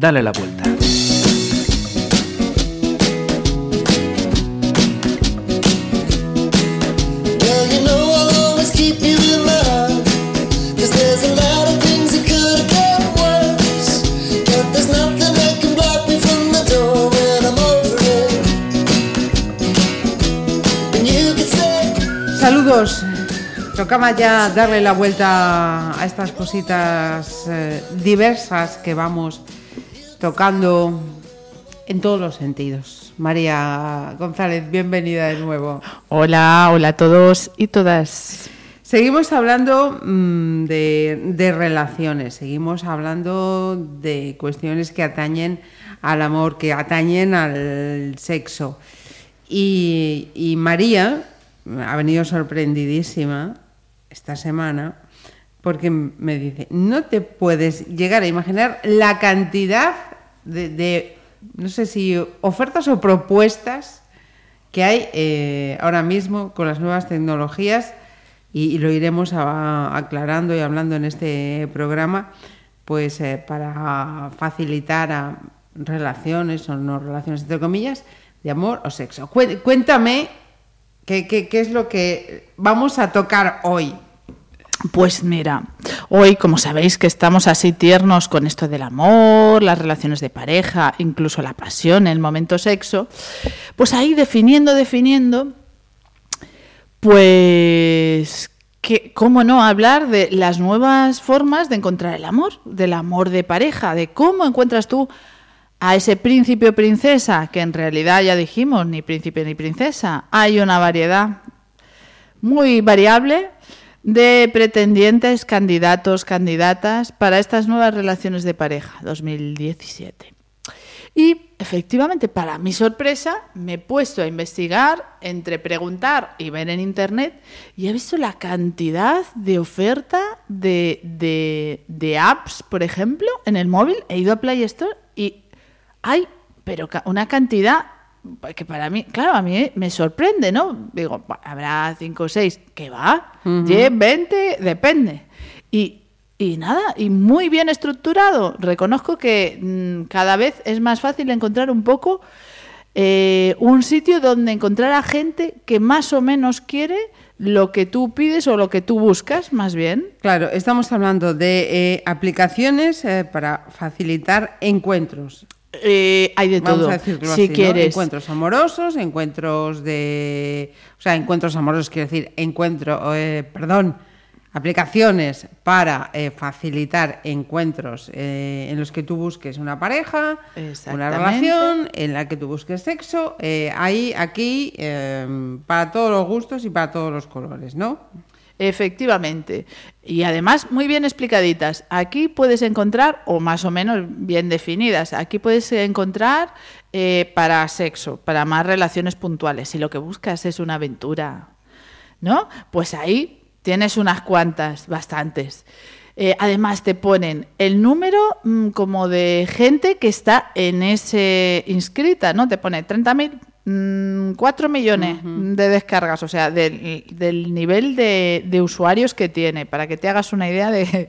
Dale la vuelta. Saludos. Tocaba ya darle la vuelta a estas cositas eh, diversas que vamos tocando en todos los sentidos. María González, bienvenida de nuevo. Hola, hola a todos y todas. Seguimos hablando mm, de, relaciones, seguimos hablando de cuestiones que atañen al amor, que atañen al sexo. y María ha venido sorprendidísima esta semana porque me dice, no te puedes llegar a imaginar la cantidad de, no sé si ofertas o propuestas que hay eh, ahora mismo con las nuevas tecnologías y, lo iremos aclarando y hablando en este programa, pues eh, para facilitar a relaciones o no relaciones entre comillas de amor o sexo. Cuéntame ¿Qué, es lo que vamos a tocar hoy? Pues mira, hoy como sabéis que estamos así tiernos con esto del amor, las relaciones de pareja, incluso la pasión, el momento sexo, pues ahí definiendo, definiendo, pues que, ¿cómo no hablar de las nuevas formas de encontrar el amor, del amor de pareja, de cómo encuentras tú a ese príncipe o princesa, que en realidad ya dijimos, ni príncipe ni princesa, hay una variedad muy variable de pretendientes, candidatos, candidatas para estas nuevas relaciones de pareja 2017. Y efectivamente, para mi sorpresa, me he puesto a investigar, entre preguntar y ver en Internet, y he visto la cantidad de oferta de, de, de apps, por ejemplo, en el móvil. He ido a Play Store y hay, pero una cantidad que para mí, claro, a mí me sorprende, ¿no? Digo, habrá cinco o seis, que va, 10, 20, depende. Y, y, nada, y muy bien estructurado. Reconozco que mm, cada vez es más fácil encontrar un poco eh, un sitio donde encontrar a gente que más o menos quiere lo que tú pides o lo que tú buscas, más bien. Claro, estamos hablando de eh, aplicaciones eh, para facilitar encuentros. Eh, hay de todo. si quieres. Encuentros amorosos, encuentros de. O sea, encuentros amorosos, quiero decir, encuentro. Eh, perdón, aplicaciones para eh, facilitar encuentros en los que tú busques una pareja, una relación, en la que tú busques sexo. hay aquí para todos los gustos y para todos los colores, ¿no? Efectivamente. Y además muy bien explicaditas. Aquí puedes encontrar, o más o menos bien definidas, aquí puedes encontrar eh, para sexo, para más relaciones puntuales. Si lo que buscas es una aventura, ¿no? Pues ahí tienes unas cuantas, bastantes. Eh, además te ponen el número mm, como de gente que está en ese inscrita, ¿no? Te pone 30.000 4 mm, millones de descargas, o sea, del, nivel de, usuarios que tiene, para que te hagas una idea de,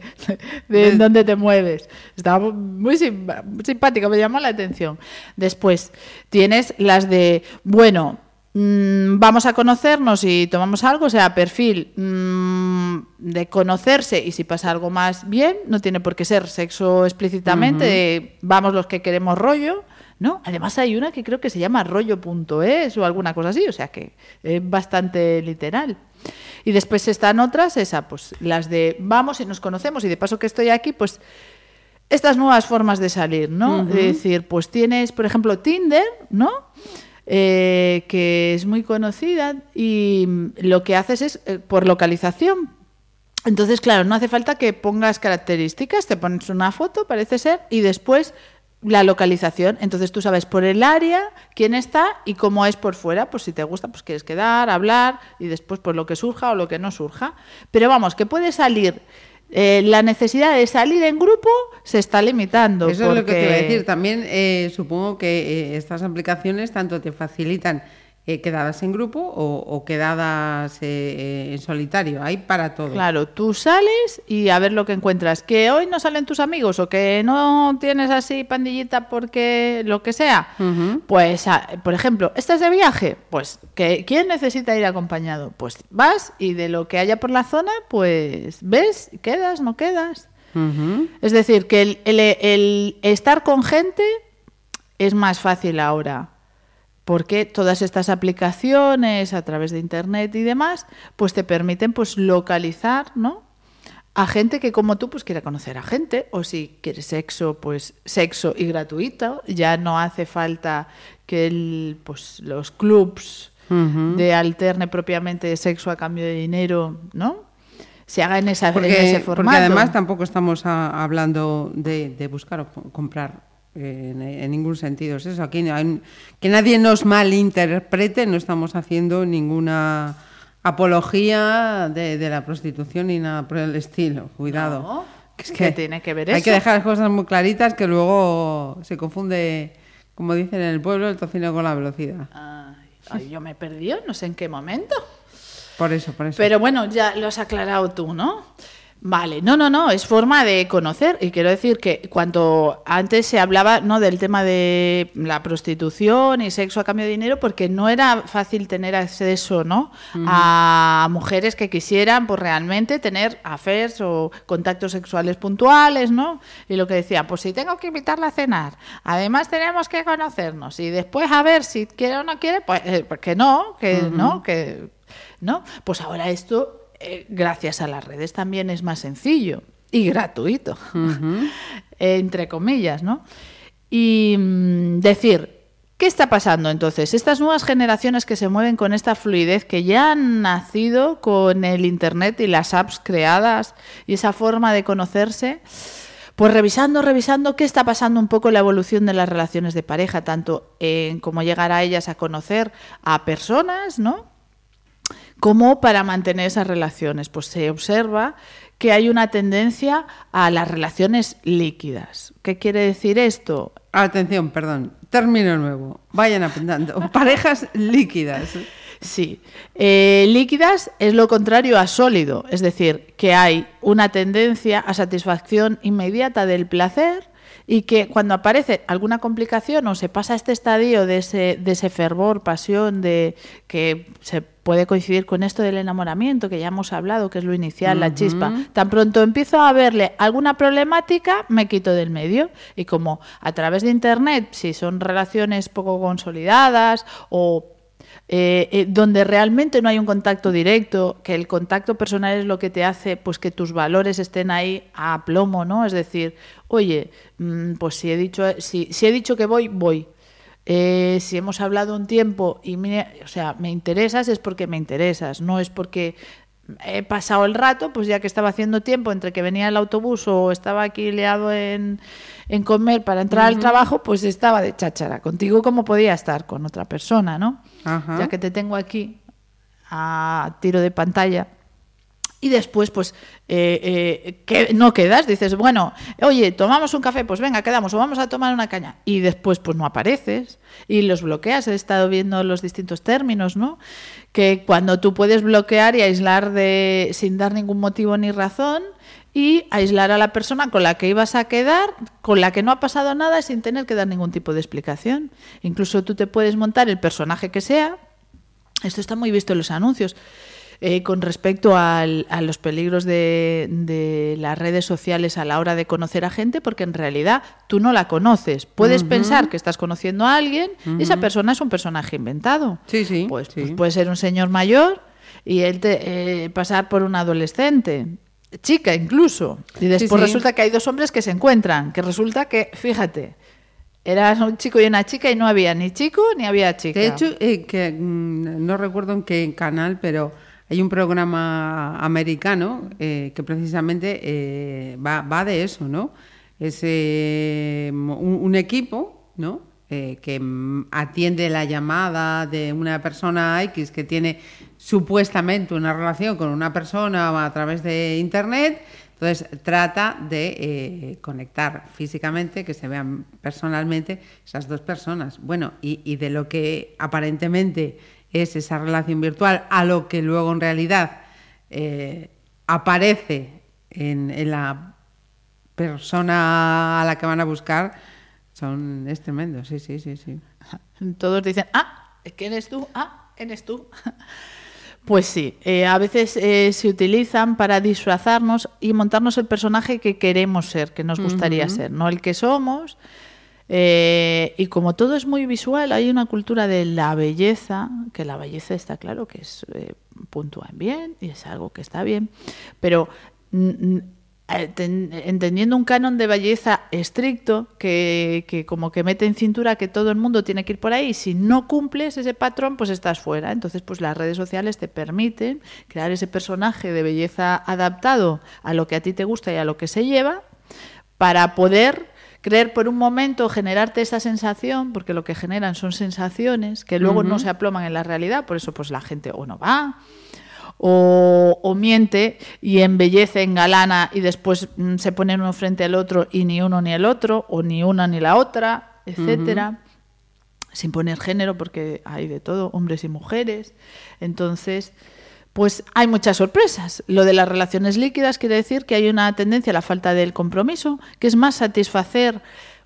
de, dónde te mueves. Está muy, simpático, me llama la atención. Después, tienes las de, bueno, mm, vamos a conocernos y tomamos algo, o sea, perfil mm, de conocerse y si pasa algo más bien, no tiene por qué ser sexo explícitamente, vamos los que queremos rollo ¿no? Además hay una que creo que se llama rollo.es o alguna cosa así, o sea que es bastante literal. Y después están otras, esa, pues las de vamos y nos conocemos y de paso que estoy aquí, pues estas nuevas formas de salir, ¿no? Es decir, pues tienes, por ejemplo, Tinder, ¿no? Eh, que es muy conocida y lo que haces es eh, por localización. Entonces, claro, no hace falta que pongas características, te pones una foto, parece ser, y después la localización. Entonces tú sabes por el área quién está y cómo es por fuera. Pues si te gusta, pues quieres quedar, hablar y después pues lo que surja o lo que no surja. Pero vamos, que puede salir. Eh, la necesidad de salir en grupo se está limitando. Eso es lo que te iba a decir. También eh, supongo que eh, estas aplicaciones tanto te facilitan eh, quedadas en grupo o, o quedadas eh, eh, en solitario. Hay para todo. Claro, tú sales y a ver lo que encuentras. Que hoy no salen tus amigos o que no tienes así pandillita porque lo que sea. Pues, por ejemplo, ¿estás de viaje? Pues, que ¿quién necesita ir acompañado? Pues vas y de lo que haya por la zona, pues ves, quedas, no quedas. Es decir, que el, el- el estar con gente es más fácil ahora. Porque todas estas aplicaciones a través de internet y demás, pues te permiten pues localizar, ¿no? A gente que como tú pues quiera conocer a gente o si quieres sexo, pues sexo y gratuito, ya no hace falta que el, pues los clubs de alterne propiamente sexo a cambio de dinero, ¿no? Se haga en, esa, en Porque, ese porque formato. además tampoco estamos a- hablando de, de buscar o co- comprar en, en ningún sentido. Es eso, aquí que nadie nos malinterprete, no estamos haciendo ninguna apología de, de la prostitución ni nada por el estilo. Cuidado. No, Que es ¿qué tiene que ver Hay eso? que dejar las cosas muy claritas que luego se confunde, como dicen en el pueblo, el tocino con la velocidad. Ay, ay, yo me perdí, no sé en qué momento. Por eso, por eso. Pero bueno, ya lo has aclarado tú, ¿no? Vale, no, no, no, es forma de conocer y quiero decir que cuando antes se hablaba no del tema de la prostitución y sexo a cambio de dinero porque no era fácil tener acceso, ¿no? A mujeres que quisieran pues realmente tener affairs o contactos sexuales puntuales, ¿no? Y lo que decía, pues si tengo que invitarla a cenar, además tenemos que conocernos y después a ver si quiere o no quiere, pues, eh, pues que no, que no, que ¿no? Pues ahora esto, eh, gracias a las redes, también es más sencillo y gratuito, entre comillas, ¿no? Y mm, decir, ¿qué está pasando entonces? Estas nuevas generaciones que se mueven con esta fluidez, que ya han nacido con el Internet y las apps creadas y esa forma de conocerse, pues revisando, revisando qué está pasando un poco en la evolución de las relaciones de pareja, tanto en cómo llegar a ellas a conocer a personas, ¿no? Como para mantener esas relaciones. Pues se observa que hay una tendencia a las relaciones líquidas. ¿Qué quiere decir esto? Atención, perdón, término nuevo. Vayan apuntando. Parejas líquidas. Sí, Eh, líquidas es lo contrario a sólido, es decir, que hay una tendencia a satisfacción inmediata del placer y que cuando aparece alguna complicación o se pasa este estadio de ese, de ese fervor, pasión, de que se puede coincidir con esto del enamoramiento que ya hemos hablado, que es lo inicial, la chispa, tan pronto empiezo a verle alguna problemática, me quito del medio. Y como a través de Internet, si son relaciones poco consolidadas o eh, eh, donde realmente no hay un contacto directo, que el contacto personal es lo que te hace pues que tus valores estén ahí a plomo, ¿no? Es decir, oye, mm, pues si he dicho, si, si he dicho que voy, voy. Eh, si hemos hablado un tiempo y o sea, me interesas es porque me interesas, no es porque he pasado el rato, pues ya que estaba haciendo tiempo entre que venía el autobús o estaba aquí liado en, en comer para entrar al trabajo, pues estaba de cháchara. Contigo como podía estar con otra persona, ¿no? Ya que te tengo aquí a tiro de pantalla. Y después, pues, eh, eh, que no quedas, dices, bueno, oye, tomamos un café, pues venga, quedamos, o vamos a tomar una caña. Y después, pues no apareces y los bloqueas. He estado viendo los distintos términos, ¿no? Que cuando tú puedes bloquear y aislar de, sin dar ningún motivo ni razón, y aislar a la persona con la que ibas a quedar, con la que no ha pasado nada, sin tener que dar ningún tipo de explicación. Incluso tú te puedes montar el personaje que sea. Esto está muy visto en los anuncios. Eh, con respecto al- a los peligros de, de las redes sociales a la hora de conocer a gente, porque en realidad tú no la conoces. Puedes pensar que estás conociendo a alguien y esa persona es un personaje inventado. Sí, sí, Pues, sí. pues puede ser un señor mayor y él te, eh, pasar por un adolescente, chica incluso. Y después sí. resulta que hay dos hombres que se encuentran, que resulta que, fíjate, eras un chico y una chica y no había ni chico ni había chica. De hecho, eh, que mm, no recuerdo en qué canal, pero hay un programa americano eh, que precisamente eh, va, de eso, ¿no? Es eh, un, equipo, ¿no? Que mm, atiende la llamada de una persona X que tiene supuestamente una relación con una persona a través de internet. Entonces, trata de conectar físicamente, que se vean personalmente esas dos personas. Bueno, y, de lo que aparentemente es esa relación virtual a lo que luego en realidad eh, aparece en, la persona a la que van a buscar, son, es tremendo, sí, sí, sí, sí. Todos dicen, ah, ¿quién eres tú? Ah, eres tú. Pues sí, eh, a veces eh, se utilizan para disfrazarnos y montarnos el personaje que queremos ser, que nos gustaría ser, no el que somos. Eh, y como todo es muy visual, hay una cultura de la belleza, que la belleza está claro que es puntúa bien y es algo que está bien, pero eh, entendiendo un canon de belleza estricto que, como que mete en cintura que todo el mundo tiene que ir por ahí. Si no cumples ese patrón, pues estás fuera. Entonces, pues las redes sociales te permiten crear ese personaje de belleza adaptado a lo que a ti te gusta y a lo que se lleva para poder creer por un momento, generarte esa sensación, porque lo que generan son sensaciones que luego no se aploman en la realidad, por eso pues la gente o no va, o, miente y embellece, engalana y después mm, se pone uno frente al otro y ni uno ni el otro, o ni una ni la otra, etcétera. Sin poner género, porque hay de todo, hombres y mujeres. Entonces, pues hay muchas sorpresas. Lo de las relaciones líquidas quiere decir que hay una tendencia a la falta del compromiso, que es más satisfacer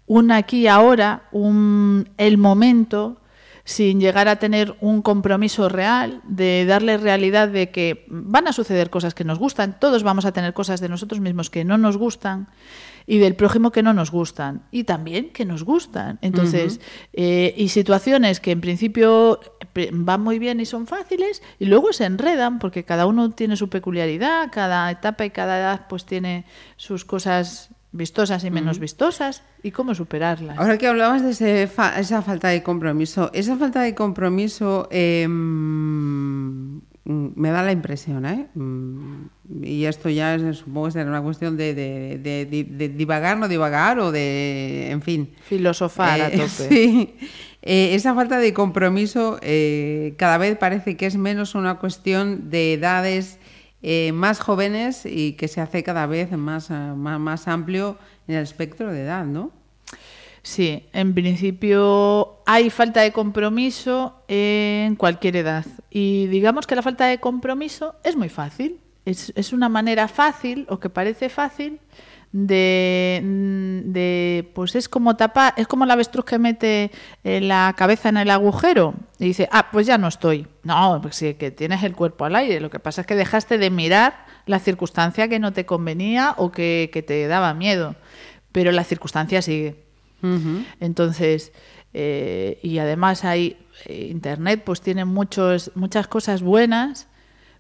un aquí y ahora, un, el momento, sin llegar a tener un compromiso real, de darle realidad de que van a suceder cosas que nos gustan, todos vamos a tener cosas de nosotros mismos que no nos gustan y del prójimo que no nos gustan y también que nos gustan. Entonces, eh, y situaciones que en principio van muy bien y son fáciles y luego se enredan porque cada uno tiene su peculiaridad, cada etapa y cada edad pues tiene sus cosas vistosas y menos vistosas y cómo superarlas. Ahora que hablabas de esa falta de compromiso, esa falta de compromiso em, me da la impresión, ¿eh? Mm, y esto ya es, supongo que será una cuestión de, divagar, no divagar o de, en fin. Filosofar a eh, tope. Sí. Eh, esa falta de compromiso eh, cada vez parece que es menos una cuestión de edades eh, más jóvenes y que se hace cada vez más, eh, más, más, amplio en el espectro de edad, ¿no? Sí, en principio hay falta de compromiso en cualquier edad. Y digamos que la falta de compromiso es muy fácil. Es, es una manera fácil o que parece fácil de, de, pues es como tapar, es como la avestruz que mete eh, la cabeza en el agujero y dice, ah, pues ya no estoy. No, pues sí, que tienes el cuerpo al aire. Lo que pasa es que dejaste de mirar la circunstancia que no te convenía o que, te daba miedo. Pero la circunstancia sigue. Entonces, eh, y además hay eh, Internet, pues tiene muchos, muchas cosas buenas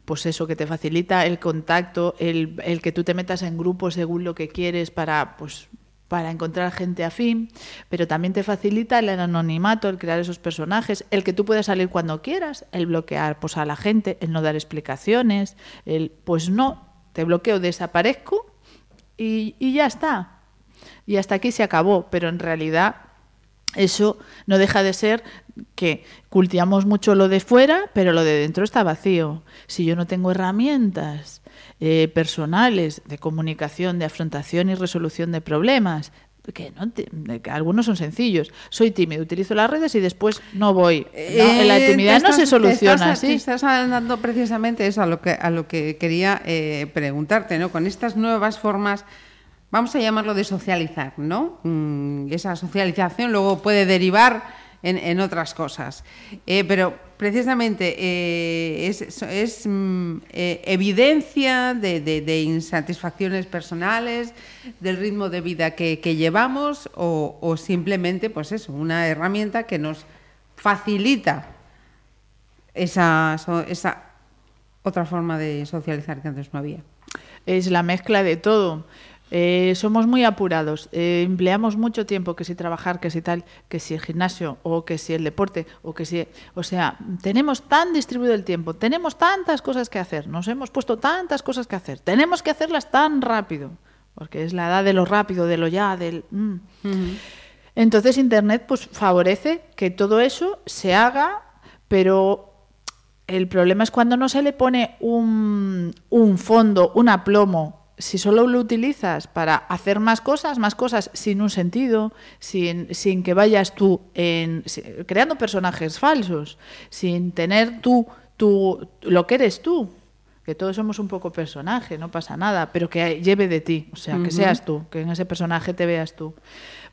pues eso, que te facilita el contacto, el, que tú te metas en grupos según lo que quieres para, pues, para encontrar gente afín, pero también te facilita el anonimato, el crear esos personajes, el que tú puedas salir cuando quieras, el bloquear pues, a la gente, el no dar explicaciones, el pues no, te bloqueo, desaparezco y ya está. Y hasta aquí se acabó, pero en realidad eso no deja de ser que cultivamos mucho lo de fuera, pero lo de dentro está vacío. Si yo no tengo herramientas eh, personales de comunicación, de afrontación y resolución de problemas, que, no algunos son sencillos. Soy tímido, utilizo las redes y después no voy. en la eh, intimidad no se soluciona así. estás hablando precisamente eso a lo que a lo que quería eh, preguntarte, ¿no? Con estas nuevas formas vamos a llamarlo de socializar, ¿no? Mm, esa socialización luego puede derivar en, otras cosas. Eh, pero precisamente eh, es, mm, eh, evidencia de, insatisfacciones personales, del ritmo de vida que, llevamos o, simplemente, pues eso, una herramienta que nos facilita esa, esa otra forma de socializar que antes no había. Es la mezcla de todo. Eh, somos muy apurados, eh, empleamos mucho tiempo, que si trabajar, que si tal, que si el gimnasio o que si el deporte o que si... O sea, tenemos tan distribuido el tiempo, tenemos tantas cosas que hacer, nos hemos puesto tantas cosas que hacer, tenemos que hacerlas tan rápido, porque es la edad de lo rápido, de lo ya, del... Mm. Entonces Internet pues favorece que todo eso se haga, pero el problema es cuando no se le pone un, un fondo, un aplomo si solo lo utilizas para hacer más cosas, más cosas sin un sentido, sin, sin que vayas tú en, creando personajes falsos, sin tener tú, tú lo que eres tú, que todos somos un poco personaje, no pasa nada, pero que lleve de ti, o sea, que seas tú, que en ese personaje te veas tú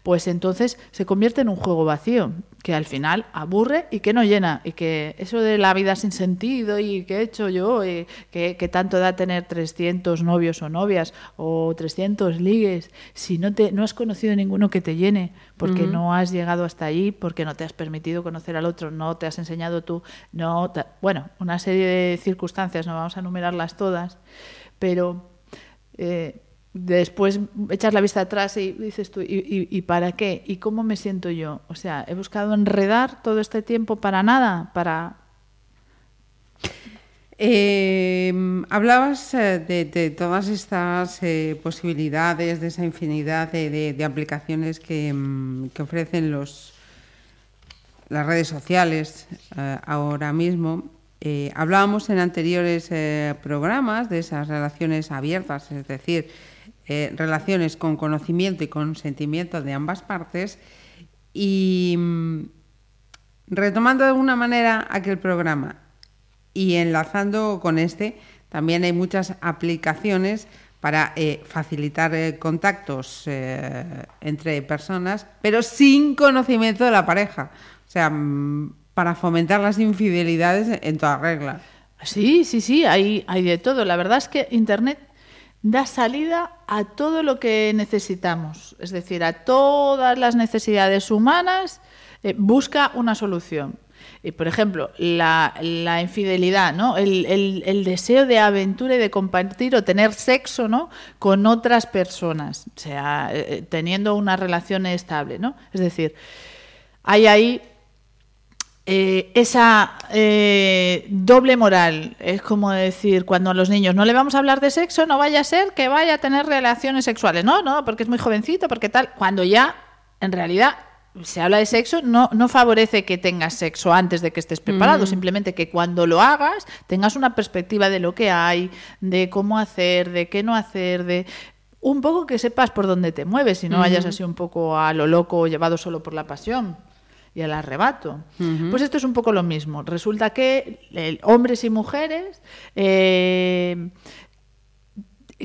pues entonces se convierte en un juego vacío, que al final aburre y que no llena, y que eso de la vida sin sentido y qué he hecho yo, y que, tanto da tener 300 novios o novias o 300 ligues, si no, te, no has conocido ninguno que te llene, porque no has llegado hasta allí, porque no te has permitido conocer al otro, no te has enseñado tú, no bueno, una serie de circunstancias, no vamos a enumerarlas todas, pero... Eh, después echas la vista atrás y dices tú, ¿y, para qué? ¿Y cómo me siento yo? O sea, he buscado enredar todo este tiempo para nada, para... Em, hablabas eh, de, todas estas eh, posibilidades, de esa infinidad de, aplicaciones em, que, ofrecen los, las redes sociales eh, ahora mismo. Hablábamos en anteriores programas de esas relaciones abiertas, es decir, eh, relaciones con conocimiento y consentimiento de ambas partes y mm, retomando de alguna manera aquel programa y enlazando con este, también hay muchas aplicaciones para eh, facilitar eh, contactos entre personas, pero sin conocimiento de la pareja. O sea, mm, para fomentar las infidelidades en toda regla. Sí, sí, sí, hay, de todo. La verdad es que Internet da salida a todo lo que necesitamos, es decir, a todas las necesidades humanas, eh, busca una solución. Y, por ejemplo, la, infidelidad, ¿no? El, deseo de aventura y de compartir o tener sexo ¿no? con otras personas, o sea, eh, teniendo una relación estable. ¿no? Es decir, hay ahí eh, esa eh, doble moral. Es como decir, cuando a los niños no le vamos a hablar de sexo, no vaya a ser que vaya a tener relaciones sexuales. No, no, porque es muy jovencito, porque tal. Cuando ya, en realidad, se habla de sexo, no, no favorece que tengas sexo antes de que estés preparado, simplemente que cuando lo hagas tengas una perspectiva de lo que hay, de cómo hacer, de qué no hacer, de un poco que sepas por dónde te mueves y no vayas así un poco a lo loco llevado solo por la pasión y el arrebato. Pues esto es un poco lo mismo. Resulta que hombres y mujeres eh,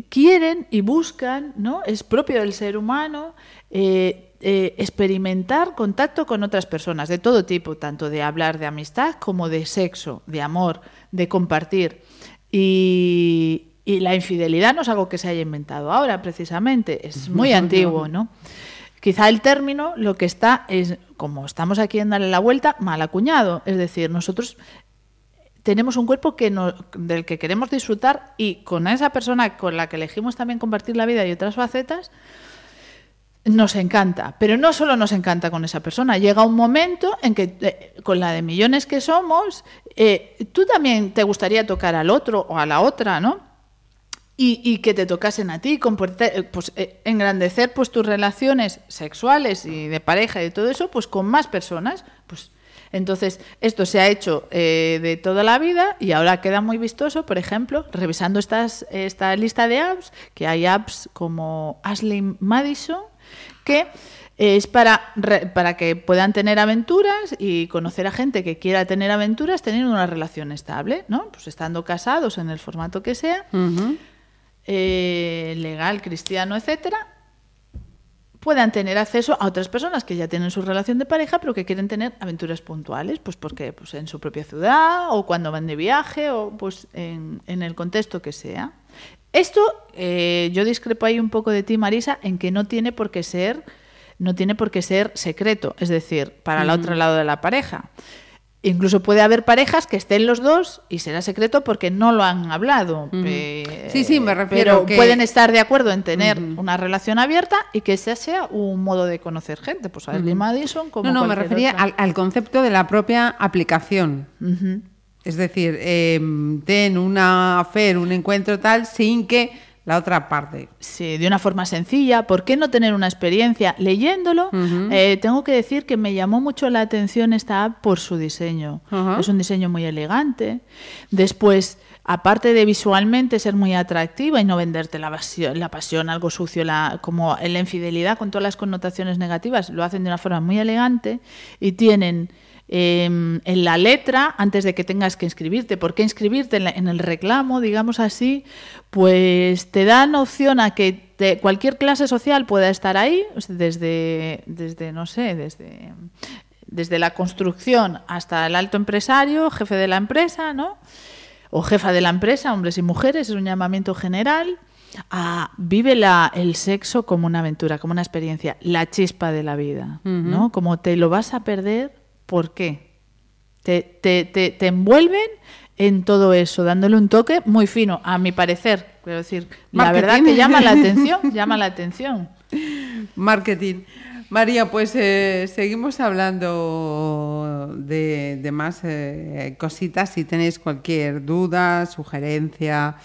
quieren y buscan, ¿no? Es propio del ser humano. Eh, eh, experimentar contacto con otras personas de todo tipo, tanto de hablar de amistad como de sexo, de amor, de compartir. Y, y la infidelidad no es algo que se haya inventado ahora, precisamente, es muy antiguo, ¿no? Quizá el término lo que está es, como estamos aquí en darle la vuelta, mal acuñado. Es decir, nosotros tenemos un cuerpo que del que queremos disfrutar y con esa persona con la que elegimos también compartir la vida y otras facetas, nos encanta. Pero no solo nos encanta con esa persona, llega un momento en que eh, con la de millones que somos, eh, tú también te gustaría tocar al otro o a la otra, ¿no? Y, que te tocasen a ti, eh, pues, eh, engrandecer pues tus relaciones sexuales y de pareja y todo eso, pues con más personas, pues entonces, esto se ha hecho eh, de toda la vida y ahora queda muy vistoso, por ejemplo, revisando estas, esta lista de apps, que hay apps como Ashley Madison, que es para, para que puedan tener aventuras y conocer a gente que quiera tener aventuras teniendo una relación estable, ¿no? Pues estando casados en el formato que sea. Eh, legal, cristiano, etcétera, puedan tener acceso a otras personas que ya tienen su relación de pareja, pero que quieren tener aventuras puntuales, pues porque pues en su propia ciudad o cuando van de viaje o pues en, el contexto que sea. Esto eh, yo discrepo ahí un poco de ti, Marisa, en que no tiene por qué ser, no tiene por qué ser secreto, es decir, para el otro lado de la pareja. Incluso puede haber parejas que estén los dos y será secreto porque no lo han hablado. sí, sí, me refiero. Pero pueden estar de acuerdo en tener una relación abierta y que ese sea un modo de conocer gente. Pues a uh Madison como. No, no, me refería al, concepto de la propia aplicación. Es decir, eh, ten una fe, un encuentro tal, sin que la otra parte. Sí, de una forma sencilla. ¿Por qué no tener una experiencia? Leyéndolo, eh, tengo que decir que me llamó mucho la atención esta app por su diseño. Es un diseño muy elegante. Después, aparte de visualmente ser muy atractiva y no venderte la pasión, la pasión algo sucio, la, como la infidelidad con todas las connotaciones negativas, lo hacen de una forma muy elegante y tienen em, en la letra, antes de que tengas que inscribirte, ¿por qué inscribirte en, el reclamo, digamos así? Pues te dan opción a que cualquier clase social pueda estar ahí, desde, desde no sé, desde desde la construcción hasta el alto empresario, jefe de la empresa, ¿no? o jefa de la empresa, hombres y mujeres, es un llamamiento general a vive la, el sexo como una aventura, como una experiencia, la chispa de la vida, ¿no? Como te lo vas a perder, ¿por qué? Te, te, te, envuelven en todo eso, dándole un toque muy fino, a mi parecer. Quiero decir, la verdad que llama la atención, llama la atención. Marketing. María, pues eh, seguimos hablando de, más eh, cositas. Si tenéis cualquier duda, sugerencia,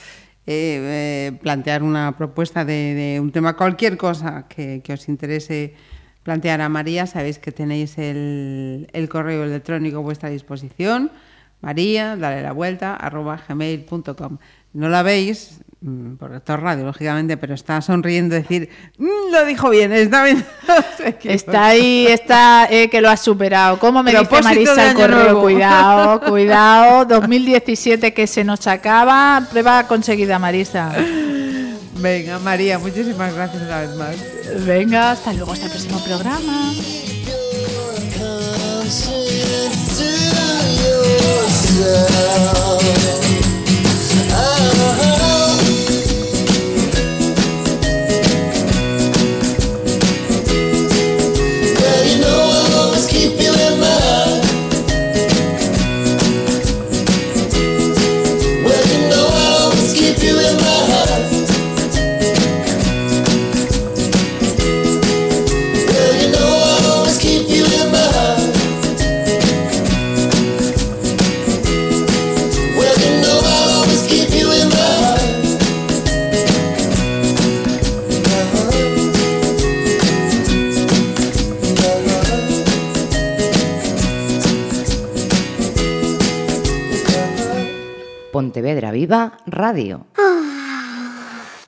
eh, plantear una propuesta de, un tema, cualquier cosa que, os interese plantear a María, sabéis que tenéis el, el correo electrónico a vuestra disposición. María, dale la vuelta, arroba gmail.com. No la veis, Mm, por esto radio, lógicamente, pero está sonriendo, decir, mm, lo dijo bien, está bien. está ahí, está eh, que lo has superado. ¿Cómo me dice Marisa el correo? Cuidado, cuidado, 2017 que se nos acaba, prueba conseguida, Marisa. Venga, María, muchísimas gracias una vez más. Venga, hasta luego, hasta el próximo programa. Radio.